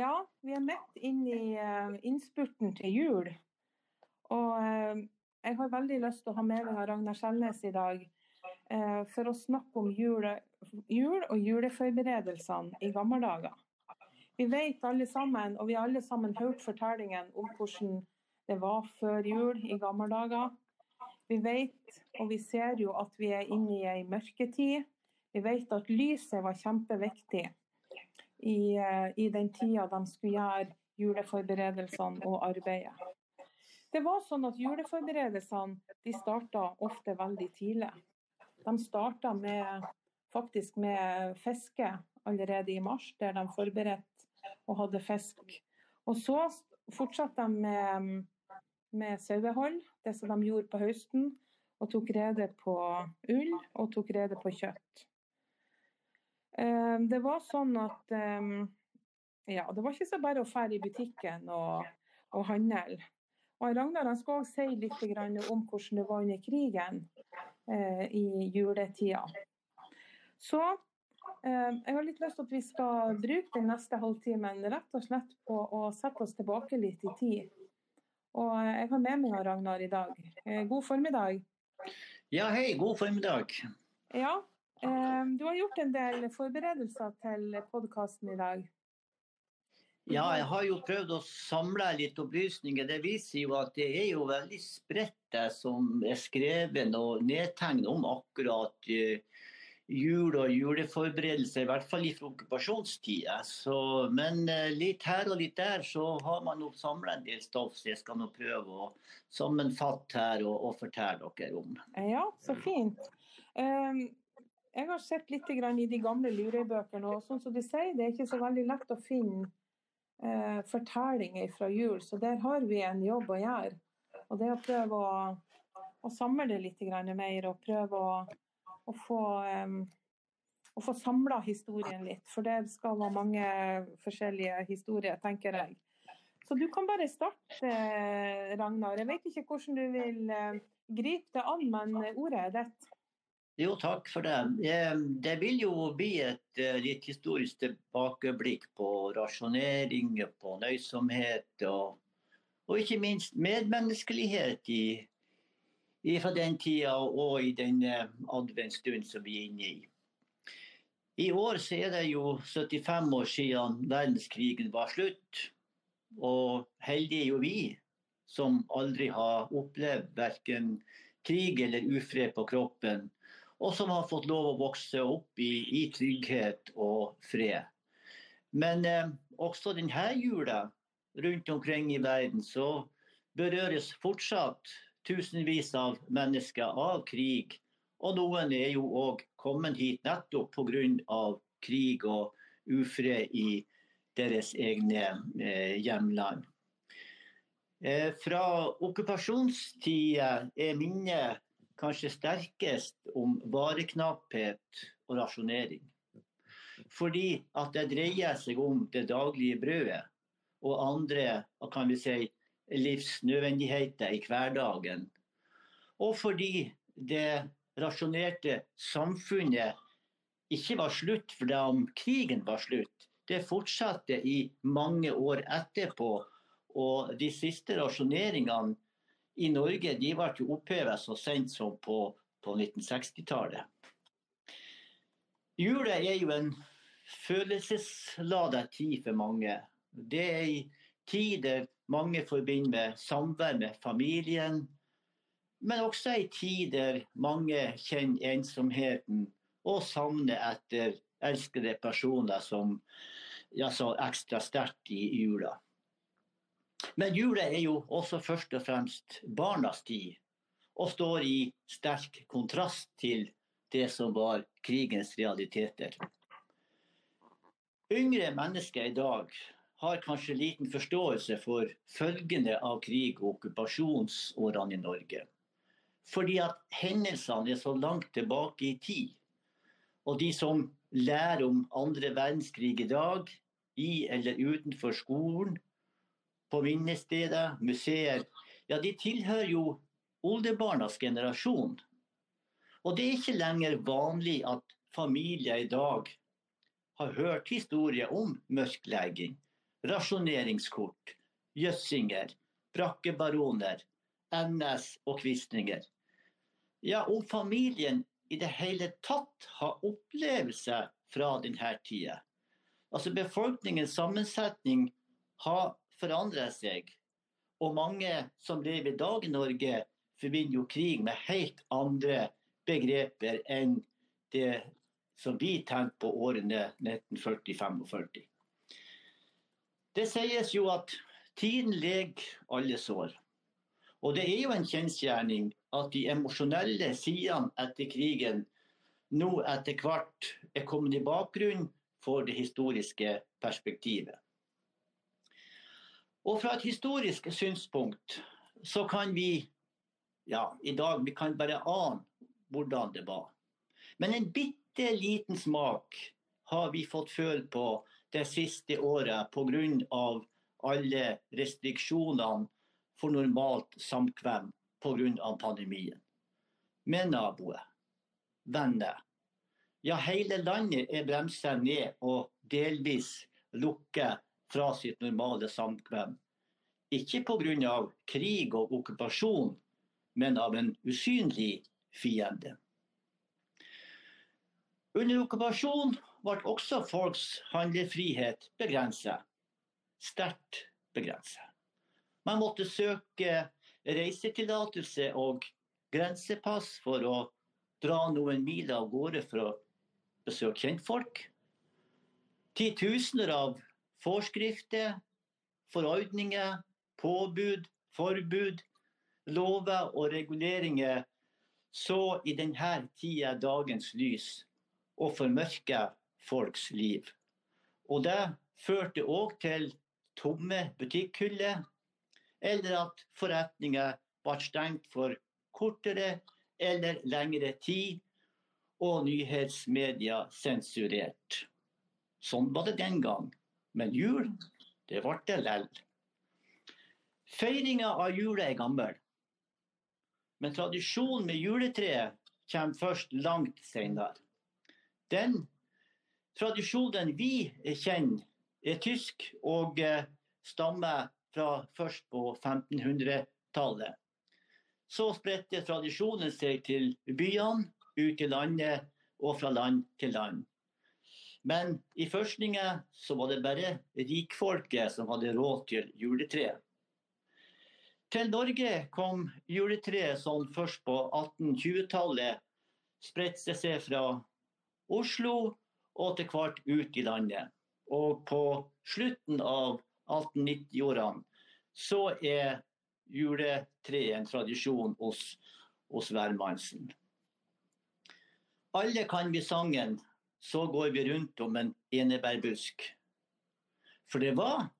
Ja, vi er midt inn i uh, innspurten til jul. Og uh, jeg har veldig lyst til å ha med meg Ragnar Skjelnes i dag uh, for å snakke om jule, jul og juleforberedelsene i gamle dager. Vi vet alle sammen, og vi har alle sammen hørt fortellingen om hvordan det var før jul i gamle dager. Vi vet, og vi ser jo at vi er inne i ei mørketid. Vi vet at lyset var kjempeviktig i, eh, i den tida de skulle gjøre juleforberedelsene og arbeidet. Det var sånn at Juleforberedelsene de starta ofte veldig tidlig. De starta med, faktisk med fiske allerede i mars, der de forberedte og hadde fisk. Og så fortsatte de med, med sauehold, det som de gjorde på høsten. Og tok rede på ull og tok rede på kjøtt. Ehm, det var sånn at ehm, ja, det var ikke så bare å dra i butikken og, og handle. Og Ragnar han skal også si litt om hvordan det var under krigen eh, i juletida. Så eh, jeg har litt lyst til at vi skal bruke den neste halvtimen rett og slett på å sette oss tilbake litt i tid. Og jeg har med meg Ragnar i dag. Eh, god formiddag. Ja, hei. God formiddag. Ja, du har gjort en del forberedelser til podkasten i dag. Ja, jeg har jo prøvd å samle litt opplysninger. Det viser jo at det er jo veldig spredt det som er skrevet og nedtegnet om akkurat uh, jul og juleforberedelser, i hvert fall fra okkupasjonstida. Men uh, litt her og litt der så har man jo samla en del stoff, så jeg skal nå prøve å sammenfatte her og, og fortelle dere om. Ja, så fint. Um, jeg har sett litt i de gamle lurebøkene, og sånn som du sier, det er ikke så veldig lett å finne eh, fortellinger fra jul. Så der har vi en jobb å gjøre. Og det å prøve å, å samle det litt mer, og prøve å, å få, um, å få samla historien litt. For det skal være mange forskjellige historier, tenker jeg. Så du kan bare starte, Ragnar. Jeg vet ikke hvordan du vil uh, gripe det an, men ordet er ditt. Jo, takk for det. Eh, det vil jo bli et eh, litt historisk tilbakeblikk på rasjonering, på nøysomhet og, og ikke minst medmenneskelighet i, i, fra den tida og i den adventsstund som vi er inne i. I år så er det jo 75 år siden verdenskrigen var slutt. Og heldige er jo vi som aldri har opplevd verken krig eller ufred på kroppen og som har fått lov å vokse opp i, i trygghet og fred. Men eh, også denne jula rundt omkring i verden så berøres fortsatt tusenvis av mennesker av krig. Og noen er jo òg kommet hit nettopp pga. krig og ufred i deres egne eh, hjemland. Eh, fra okkupasjonstida er minnet kanskje sterkest om vareknapphet og rasjonering. Fordi at det dreier seg om det daglige brødet og andre kan vi si, livsnødvendigheter i hverdagen. Og fordi det rasjonerte samfunnet ikke var slutt fordi om krigen var slutt. Det fortsatte i mange år etterpå. Og de siste rasjoneringene i Norge de ble jo opphevet så sent som på, på 1960-tallet. Jula er jo en følelsesladet tid for mange. Det er ei tid der mange forbinder med samvær med familien, men også ei tid der mange kjenner ensomheten og savner etter elskede personer som ja, så ekstra sterkt i jula. Men jula er jo også først og fremst barnas tid, og står i sterk kontrast til det som var krigens realiteter. Yngre mennesker i dag har kanskje liten forståelse for følgende av krig og okkupasjonsårene i Norge. Fordi at hendelsene er så langt tilbake i tid. Og de som lærer om andre verdenskrig i dag, i eller utenfor skolen, på minnesteder, museer, ja, de tilhører jo oldebarnas generasjon. Og det er ikke lenger vanlig at familier i dag har hørt historier om mørklegging, rasjoneringskort, jøssinger, brakkebaroner, NS og quislinger. Ja, om familien i det hele tatt har opplevelse fra denne tida. Altså Befolkningens sammensetning har forandret seg. Og mange som lever i dag i Norge, forbinder jo krig med helt andre begreper enn det som vi tenkte på årene 1940-45. Det sies jo at tiden leger alle sår. Og det er jo en kjensgjerning at de emosjonelle sidene etter krigen nå etter hvert er kommet i bakgrunnen for det historiske perspektivet. Og fra et historisk synspunkt så kan vi ja, i dag vi kan bare ane hvordan det var. Men en bitte liten smak har vi fått føle på det siste året pga. alle restriksjonene for normalt samkvem pga. pandemien. Med naboer, venner. Ja, hele landet er bremsa ned og delvis lukket fra sitt normale samkvem. Ikke pga. krig og okkupasjon, men av en usynlig fiende. Under okkupasjon ble også folks handlefrihet begrenset. Sterkt begrenset. Man måtte søke reisetillatelse og grensepass for å dra noen miler av gårde for å besøke kjentfolk. Titusener av forskrifter, forordninger, påbud, forbud, lover og reguleringer så i denne tida dagens lys og formørke folks liv. Og det førte òg til tomme butikkhyller, eller at forretninger ble stengt for kortere eller lengre tid, og nyhetsmedia sensurert. Sånn var det den gang. Men jul, det ble det lell. Feiringa av jula er gammel. Men tradisjonen med juletreet kommer først langt senere. Den tradisjonen vi kjenner, er tysk og eh, stammer fra først på 1500-tallet. Så spredte tradisjonen seg til byene, ut i landet og fra land til land. Men i førstninga så var det bare rikfolket som hadde råd til juletre. Til Norge kom juletreet sånn først på 1820-tallet. Spredte seg fra Oslo og til hvert ut i landet. Og på slutten av 1890-årene så er juletreet en tradisjon hos, hos hvermannsen. Alle kan vi sangen 'Så går vi rundt om en enebærbusk'. For det var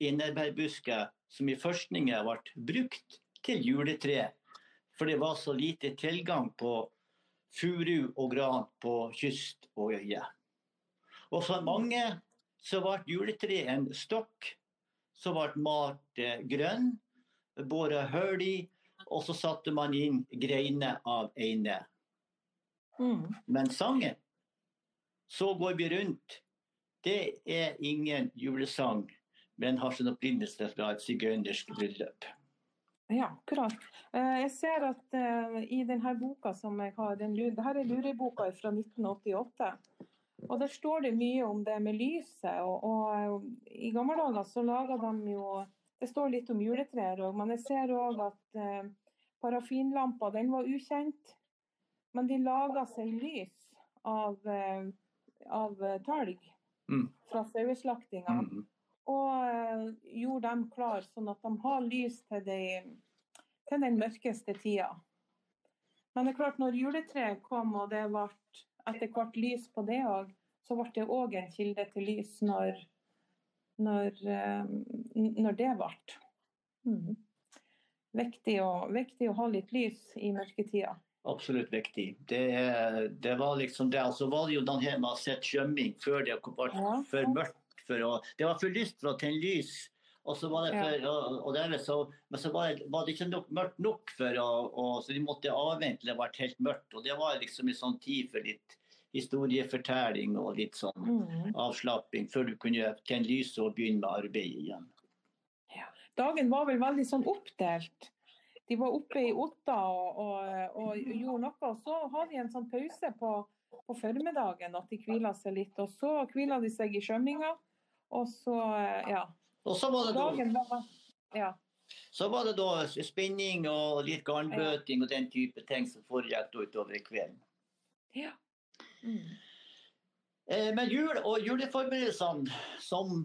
enebærbusker som i førstningen ble brukt til juletre, for det var så lite tilgang på furu og gran på kyst og øye. Og for mange så ble juletreet en stokk som ble malt eh, grønn, båret hull i, og så satte man inn greiner av eine. Mm. Men sangen, så går vi rundt, det er ingen julesang, men har sin opprinnelse fra et sigøynersk bryllup. Ja, akkurat. Eh, jeg ser at uh, i denne boka som jeg har, den, dette er lureboka fra 1988. Og der står det mye om det med lyset. Og, og I gamle dager så laga de jo Det står litt om juletrær òg, men jeg ser òg at uh, parafinlampa den var ukjent. Men de laga seg lys av, av talg mm. fra saueslaktinga. Mm og eh, gjorde dem klar, sånn at de har lys til, de, til den mørkeste tida. Men det er klart, når juletreet kom og det ble etter hvert lys på det òg, så ble det òg en kilde til lys når, når, eh, når det ble. Mm. Viktig, å, viktig, å, ha litt lys i mørketida. Absolutt viktig. Det, det var liksom det. Altså var det jo den her med å sette skjømming før det var ja, for mørkt for å Det var for lyst for å tenne lys. Og så var det for, og, og dermed så, men så var det, var det ikke nok, mørkt nok for å, og, Så de måtte avvente til det ble helt mørkt. Og det var liksom en sånn tid for litt historiefortelling og litt sånn Mm. avslapping før du kunne tenne lyset og begynne med arbeidet igjen. Dagen var vel veldig sånn oppdelt. De var oppe i Otta og, og, og gjorde noe, og så hadde de en sånn pause på, på formiddagen, at de hviler seg litt. Og så hviler de seg i svømminga, og så, eh, ja. Og så var det da, Dagen var Ja. så var det da spinning og litt garnbøting og den type ting som foregikk utover utover kvelden. ja. Mm. Men jul og juleforberedelsene, som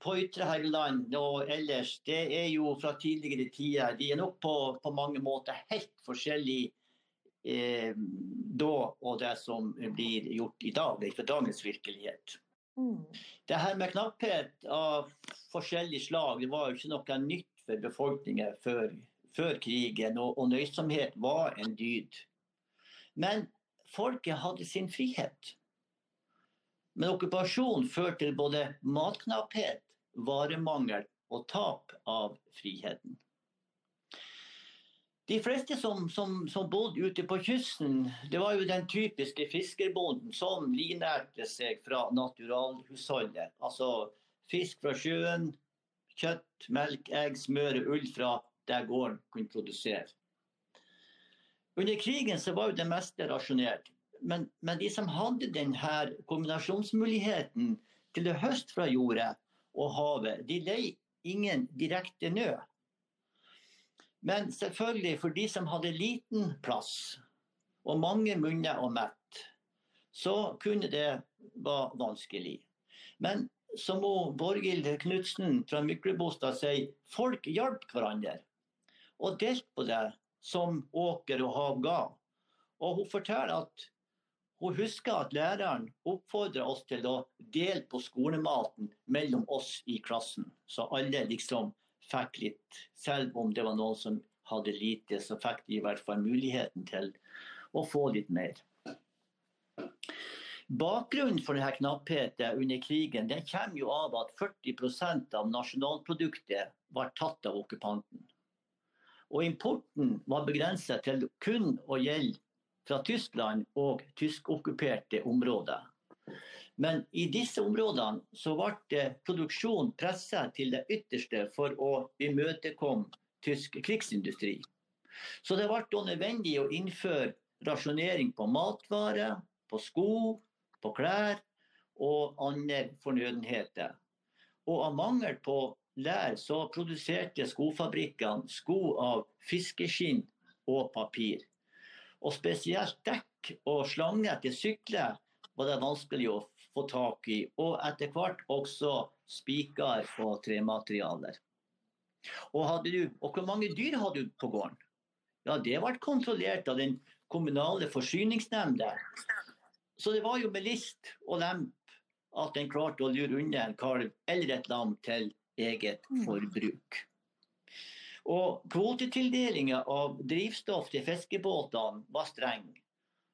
på Ytre Helgeland og ellers, det er jo fra tidligere tider. De er nok på, på mange måter helt forskjellige eh, da og det som blir gjort i dag, for dagens virkelighet. Mm. Det her med knapphet av forskjellig slag, det var jo ikke noe nytt for befolkningen før, før krigen, og, og nøysomhet var en dyd. Men folket hadde sin frihet. Men okkupasjon førte til både matknapphet, varemangel og tap av friheten. De fleste som, som, som bodde ute på kysten, det var jo den typiske fiskerbonden som linerte seg fra naturalhusholdet. Altså fisk fra sjøen, kjøtt, melk, egg, smør og ull fra der gården kunne produsere. Under krigen så var jo det meste rasjonert. Men, men de som hadde denne kombinasjonsmuligheten til å høste fra jordet og havet, de lei ingen direkte nød. Men selvfølgelig for de som hadde liten plass og mange munner å mette, så kunne det være vanskelig. Men som Borghild Knutsen fra Myklebostad sier, folk hjalp hverandre. Og delte på det som åker og hav ga. Og hun forteller at hun husker at læreren oppfordra oss til å dele på skolematen mellom oss i klassen. Så alle liksom fikk litt. Selv om det var noen som hadde lite, så fikk de i hvert fall muligheten til å få litt mer. Bakgrunnen for denne knappheten under krigen den kommer jo av at 40% av nasjonalproduktet var tatt av okkupanten. Og importen var begrenset til kun å gjelde fra Tyskland og tyskokkuperte områder. Men i disse områdene så ble produksjonen presset til det ytterste for å imøtekomme tysk krigsindustri. Så det ble nødvendig å innføre rasjonering på matvarer, på sko, på klær og andre fornødenheter. Og av mangel på lær så produserte skofabrikkene sko av fiskeskinn og papir. Og spesielt dekk og slanger til sykler var det vanskelig å få tak i. Og etter hvert også spiker og trematerialer. Og, hadde du, og hvor mange dyr hadde du på gården? Ja, det ble kontrollert av den kommunale forsyningsnemnda. Så det var jo med list og lemp at en klarte å lure unna en kalv eller et lam til eget forbruk. Og Kvotetildelinga av drivstoff til fiskebåtene var streng.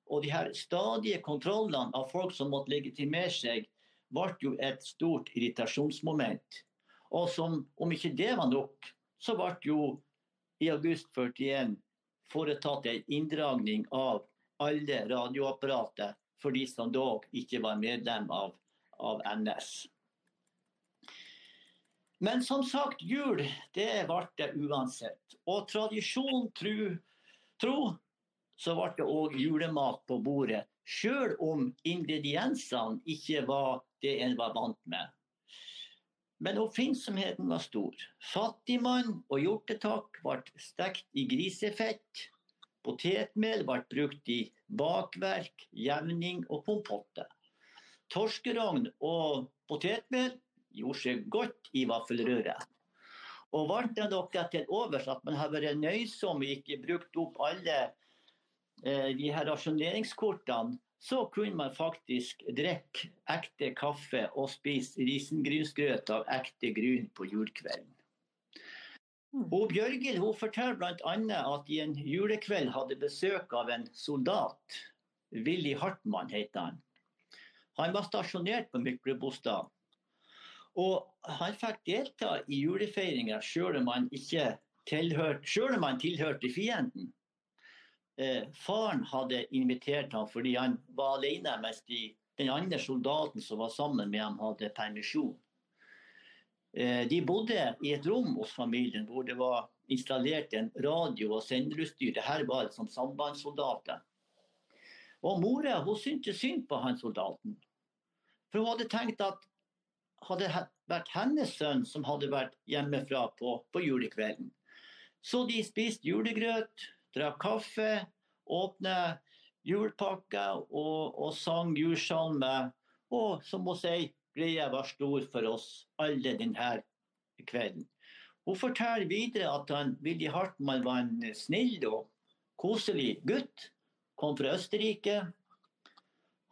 Og de her stadige kontrollene av folk som måtte legitimere seg, ble jo et stort irritasjonsmoment. Og som, om ikke det var nok, så ble jo i august 41 foretatt en inndragning av alle radioapparater for de som dog ikke var medlem av, av NS. Men som sagt, jul det ble det uansett. Og tradisjon tro, tro så ble det òg julemat på bordet. Sjøl om ingrediensene ikke var det en var vant med. Men oppfinnsomheten var stor. Fattigmann og hjortetakk ble stekt i grisefett. Potetmel ble brukt i bakverk, jevning og kompotte. Torskerogn og potetmel gjorde seg godt i vaffelrøret. Og ble det noe til overs at man har vært nøysom og ikke brukt opp alle eh, de her rasjoneringskortene, så kunne man faktisk drikke ekte kaffe og spise risengrynsgrøt av ekte gryn på julekvelden. Og Bjørgil hun forteller bl.a. at i en julekveld hadde besøk av en soldat. Willy Hartmann het han. Han var stasjonert på Myklebostad. Og han fikk delta i julefeiringa sjøl om han ikke tilhørte, selv om han tilhørte fienden. eh, faren hadde invitert ham fordi han var alene mens de, den andre soldaten som var sammen med ham, hadde permisjon. Eh, de bodde i et rom hos familien hvor det var installert en radio og senderutstyr. Dette var som sambandssoldater. Og mora hun syntes synd på han soldaten. For hun hadde tenkt at hadde vært hennes sønn som hadde vært hjemmefra på, på julekvelden. Så de spiste julegrøt, drakk kaffe, åpna julepakker og, og sang julesalmer. Og som hun sier, greia var stor for oss alle denne kvelden. Hun forteller videre at han Willy Hartmann var en snill og koselig gutt. Kom fra Østerrike.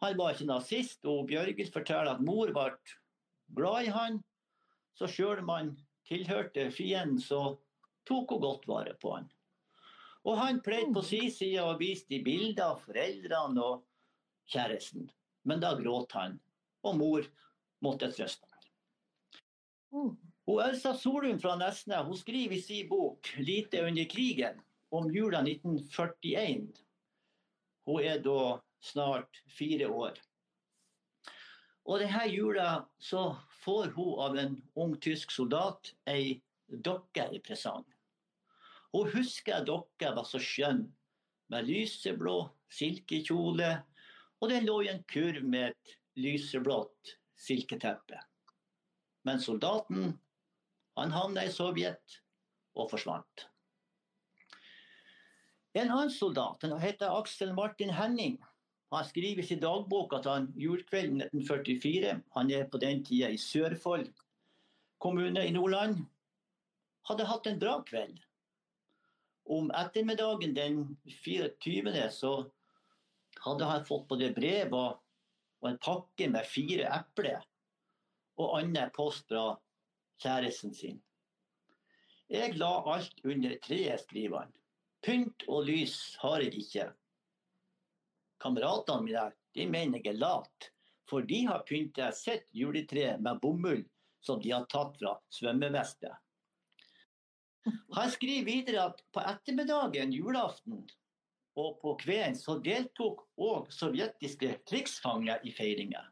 Han var ikke nazist, og Bjørgis forteller at mor ble glad i han. Så sjøl om han tilhørte fienden, så tok hun godt vare på han. Og han pleide på sin side å vise de bilder av foreldrene og kjæresten. Men da gråt han, og mor måtte trøste han. Hun Og Elsa Solum fra Nesna hun skriver i sin bok 'Lite under krigen' om jula 1941. Hun er da snart fire år. Og denne jula så får hun av en ung tysk soldat ei dokke i presang. Hun husker dokka var så skjønn, med lyseblå silkekjole, og den lå i en kurv med et lyseblått silketeppe. Men soldaten, han havna i Sovjet og forsvant. En annen soldat han heter Aksel Martin Henning. Han skriver i sin dagbok at han julekvelden 1944, han er på den tida i Sørfold kommune i Nordland, hadde hatt en bra kveld. Om ettermiddagen den 24. så hadde han fått både brev og, og en pakke med fire epler og annen post fra kjæresten sin. Jeg la alt under treet, skriver han. Pynt og lys har jeg ikke. Kameratene mine de mener jeg er lat, for de har pynta sitt juletre med bomull som de har tatt fra svømmevestet. Han skriver videre at på ettermiddagen julaften og på kvelden så deltok òg sovjetiske krigsfanger i feiringa.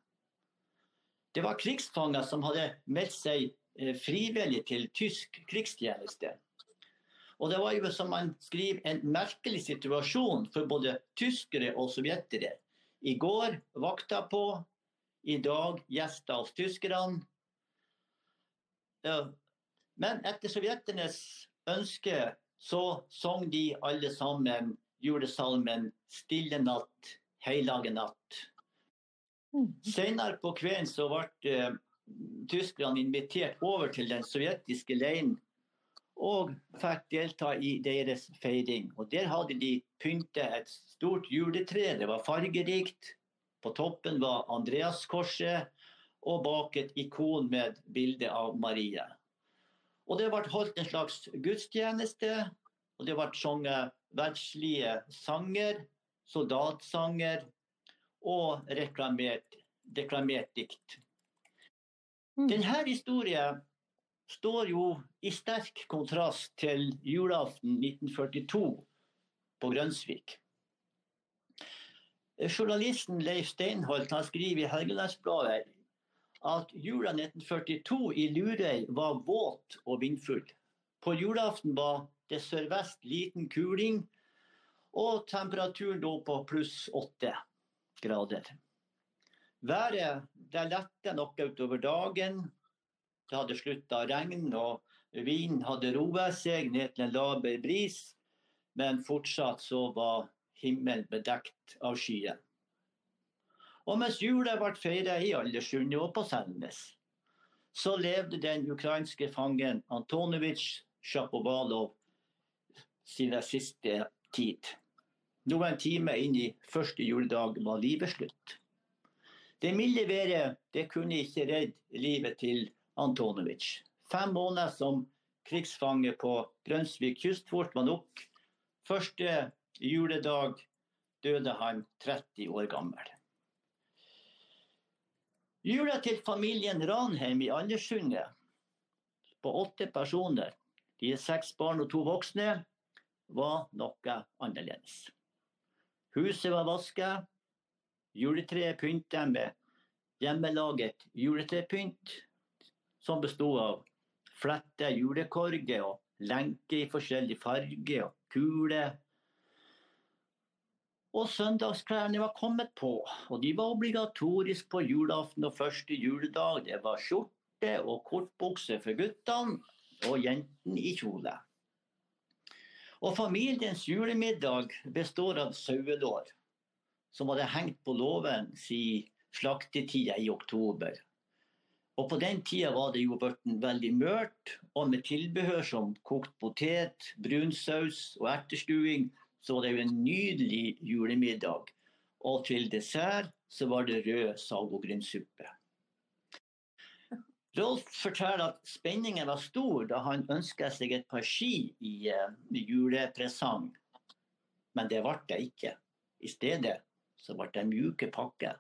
Det var krigsfanger som hadde meldt seg eh, frivillig til tysk krigstjeneste. Og det var jo, som man skriver, en merkelig situasjon for både tyskere og sovjetere. I går vakta på, i dag gjester hos tyskerne. Men etter sovjeternes ønske så sang de alle sammen julesalmen 'Stille natt, heilage natt'. Mm. Senere på kvelden så ble uh, tyskerne invitert over til den sovjetiske leiren og fikk delta i deres feiring. Og Der hadde de pyntet et stort juletre. Det var fargerikt. På toppen var Andreaskorset, og bak et ikon med bilde av Maria. Og Det ble holdt en slags gudstjeneste, og det ble sunget verdslige sanger, soldatsanger og reklamert, reklamert dikt. Mm. Denne historien står jo i sterk kontrast til julaften 1942 på Grønsvik. Journalisten Leif Steinholt har skriver i Helgelandsbladet at jula 1942 i Lurøy var våt og vindfull. På julaften var det sørvest liten kuling, og temperaturen lå på pluss åtte grader. Været det lette nok utover dagen, det hadde slutta å regne, og vinden hadde roet seg ned til en laber bris. Men fortsatt så var himmelen bedekt av skyer. Og mens jula ble feira i Aldersundet og på Selnes, så levde den ukrainske fangen Antonovitsj Sjapovalov sine siste tid. Nå en time inn i første juledag var livet slutt. Det milde været det kunne ikke redde livet til Antonovic. Fem måneder som krigsfange på Grønsvik kystfort var nok. Første juledag døde han 30 år gammel. Jula til familien Ranheim i Aldersundet på åtte personer, de er seks barn og to voksne, var noe annerledes. Huset var vasket. Juletreet pyntet med hjemmelaget juletrepynt, som bestod av flette julekorger og lenker i forskjellig farge og kuler. Og søndagsklærne var kommet på, og de var obligatorisk på julaften og første juledag. Det var skjorte og kortbukse for guttene og jentene i kjole. Og familiens julemiddag består av sauelår, som hadde hengt på låven siden slaktetida i oktober. Og på den tida var det jo blitt veldig mørt, og med tilbehør som kokt potet, brunsaus og ertestuing, så var det jo en nydelig julemiddag. Og til dessert så var det rød sagogrynsuppe. Rolf forteller at spenningen var stor da han ønska seg et par ski i uh, julepresang. Men det ble det ikke. I stedet så ble det mjuke pakker.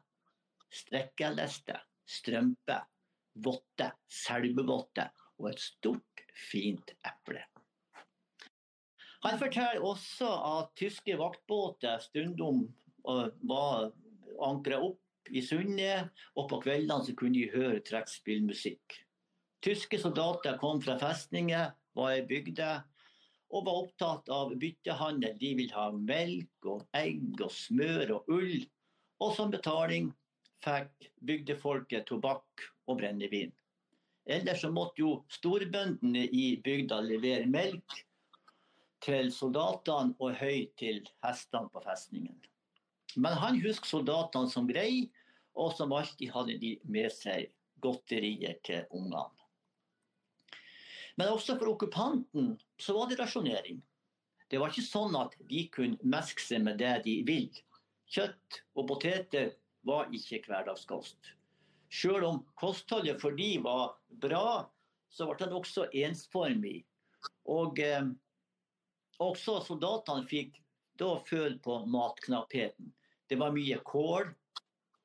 Strekkeleste, strømper, votte, selvevotte og et stort, fint eple. Han forteller også at tyske vaktbåter stundom uh, var ankra opp i sundet, og på kveldene kunne de høre trekkspillmusikk. Tyske soldater kom fra festninger, var i bygder og var opptatt av byttehandel. De ville ha melk og egg og smør og ull. Og som betaling fikk bygdefolket tobakk og brennevin. Ellers så måtte jo storbøndene i bygda levere melk til soldatene og høy til hestene på festningen. Men han husker soldatene som greie, og som alltid hadde de med seg godterier til ungene. Men også for okkupanten så var det rasjonering. Det var ikke sånn at de kunne meske seg med det de vil. Kjøtt og poteter var ikke hverdagskost. Selv om kostholdet for de var bra, så ble den også ensformig. Og eh, også soldatene fikk da føle på matknappheten. Det var mye kål,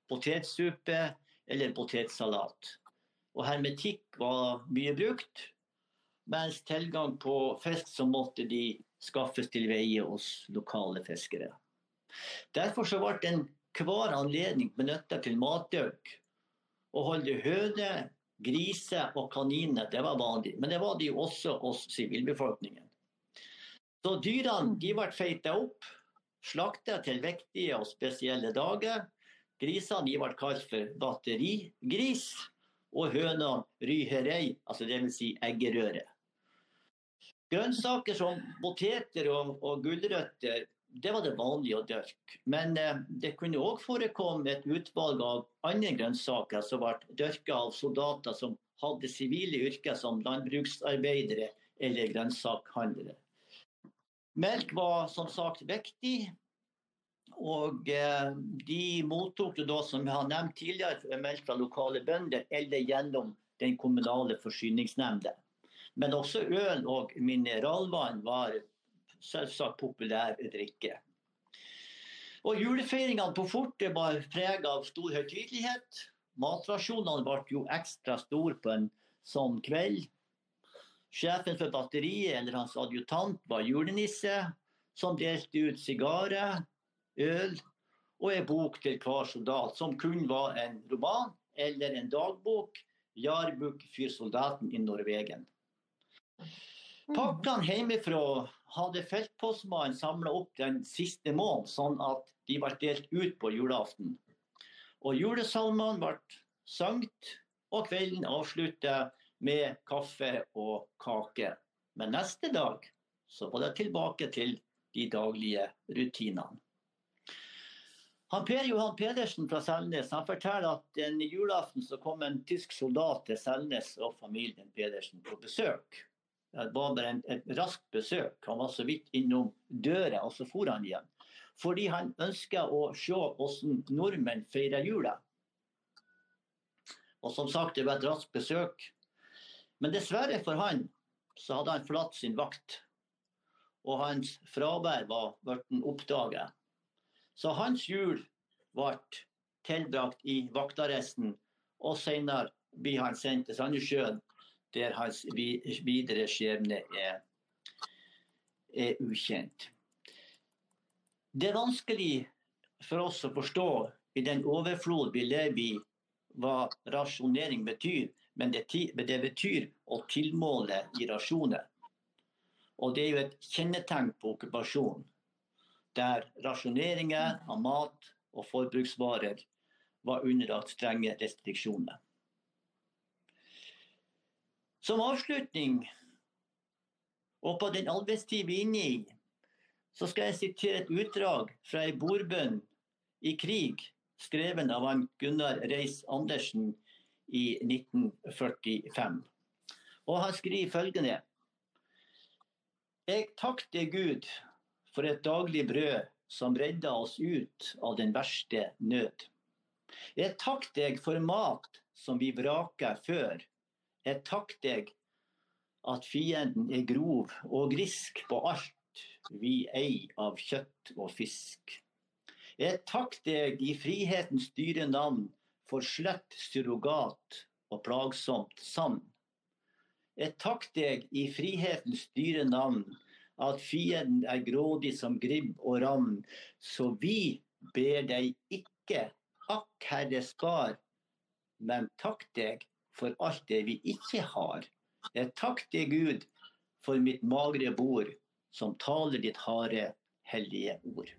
potetsuppe eller potetsalat. Og hermetikk var mye brukt, mens tilgang på fisk så måtte de skaffes til veie hos lokale fiskere. Derfor så ble enhver anledning benytta til matdyrk. Å holde høner, griser og kaniner det var vanlig, men det var det jo også hos sivilbefolkningen. Så dyrene de ble feita opp slakta til viktige og spesielle dager. Grisene ble kalt for batterigris, og hønene ryherei, altså dvs. Si eggerøre. Grønnsaker som poteter og, og gulrøtter det var det vanlige å dyrke. Men eh, det kunne òg forekomme et utvalg av andre grønnsaker som ble dyrka av soldater som hadde sivile yrker som landbruksarbeidere eller grønnsakhandlere. Melk var som sagt viktig. Og eh, de mottok da, som jeg har nevnt tidligere, melk fra lokale bønder eller gjennom den kommunale forsyningsnemnda. Men også øl og mineralvann var selvsagt populær drikke. Og Julefeiringene på fortet var preget av stor høytidelighet. Matrasjonene ble jo ekstra store på en sånn kveld. Sjefen for batteriet eller hans adjutant var julenisse, som delte ut sigarer, øl og en bok til hver soldat, som kun var en roman eller en dagbok. 'Jarbuk for soldaten i Norvegen'. Mm. Pakkene hjemmefra hadde feltpostmannen samla opp den siste måneden, sånn at de ble delt ut på julaften. Og julesalmene ble sangt, og kvelden avsluttet med kaffe og kake. Men neste dag så var det tilbake til de daglige rutinene. Han Per Johan Pedersen fra Selnes han forteller at en julaften så kom en tysk soldat til Selnes og familien Pedersen på besøk. Det var bare en, et raskt besøk. Han var så vidt innom døra, og så for han igjen. Fordi han ønska å se hvordan nordmenn feirer jula. Og som sagt, det var et raskt besøk. Men dessverre for han så hadde han forlatt sin vakt. Og hans fravær var blitt oppdaget. Så hans jul ble tilbrakt i vaktarresten, og senere blir han sendt til Sandnessjøen, der hans videre skjebne er, er ukjent. Det er vanskelig for oss å forstå i den overflod vi lever i, hva rasjonering betyr. Men det, det betyr å tilmåle i rasjoner. Og det er jo et kjennetegn på okkupasjon, der rasjoneringer av mat og forbruksvarer var underlagt strenge restriksjoner. Som avslutning, og på den arbeidstid vi er inne i, så skal jeg sitere et utdrag fra ei bordbønn i krig, skrevet av han Gunnar Reis-Andersen i 1945. Og han skriver følgende Jeg takter Gud for et daglig brød som redda oss ut av den verste nød. Jeg takker deg for mat som vi vraka før. Jeg takker deg at fienden er grov og grisk på alt vi eier av kjøtt og fisk. Jeg takker deg i frihetens dyre navn for slett surrogat og plagsomt sand. Jeg takker deg i frihetens dyre navn at fienden er grådig som gribb og ravn, Så vi ber deg ikke, akk Herre spar, men takk deg for alt det vi ikke har. Jeg takk til Gud, for mitt magre bord, som taler ditt harde, hellige ord.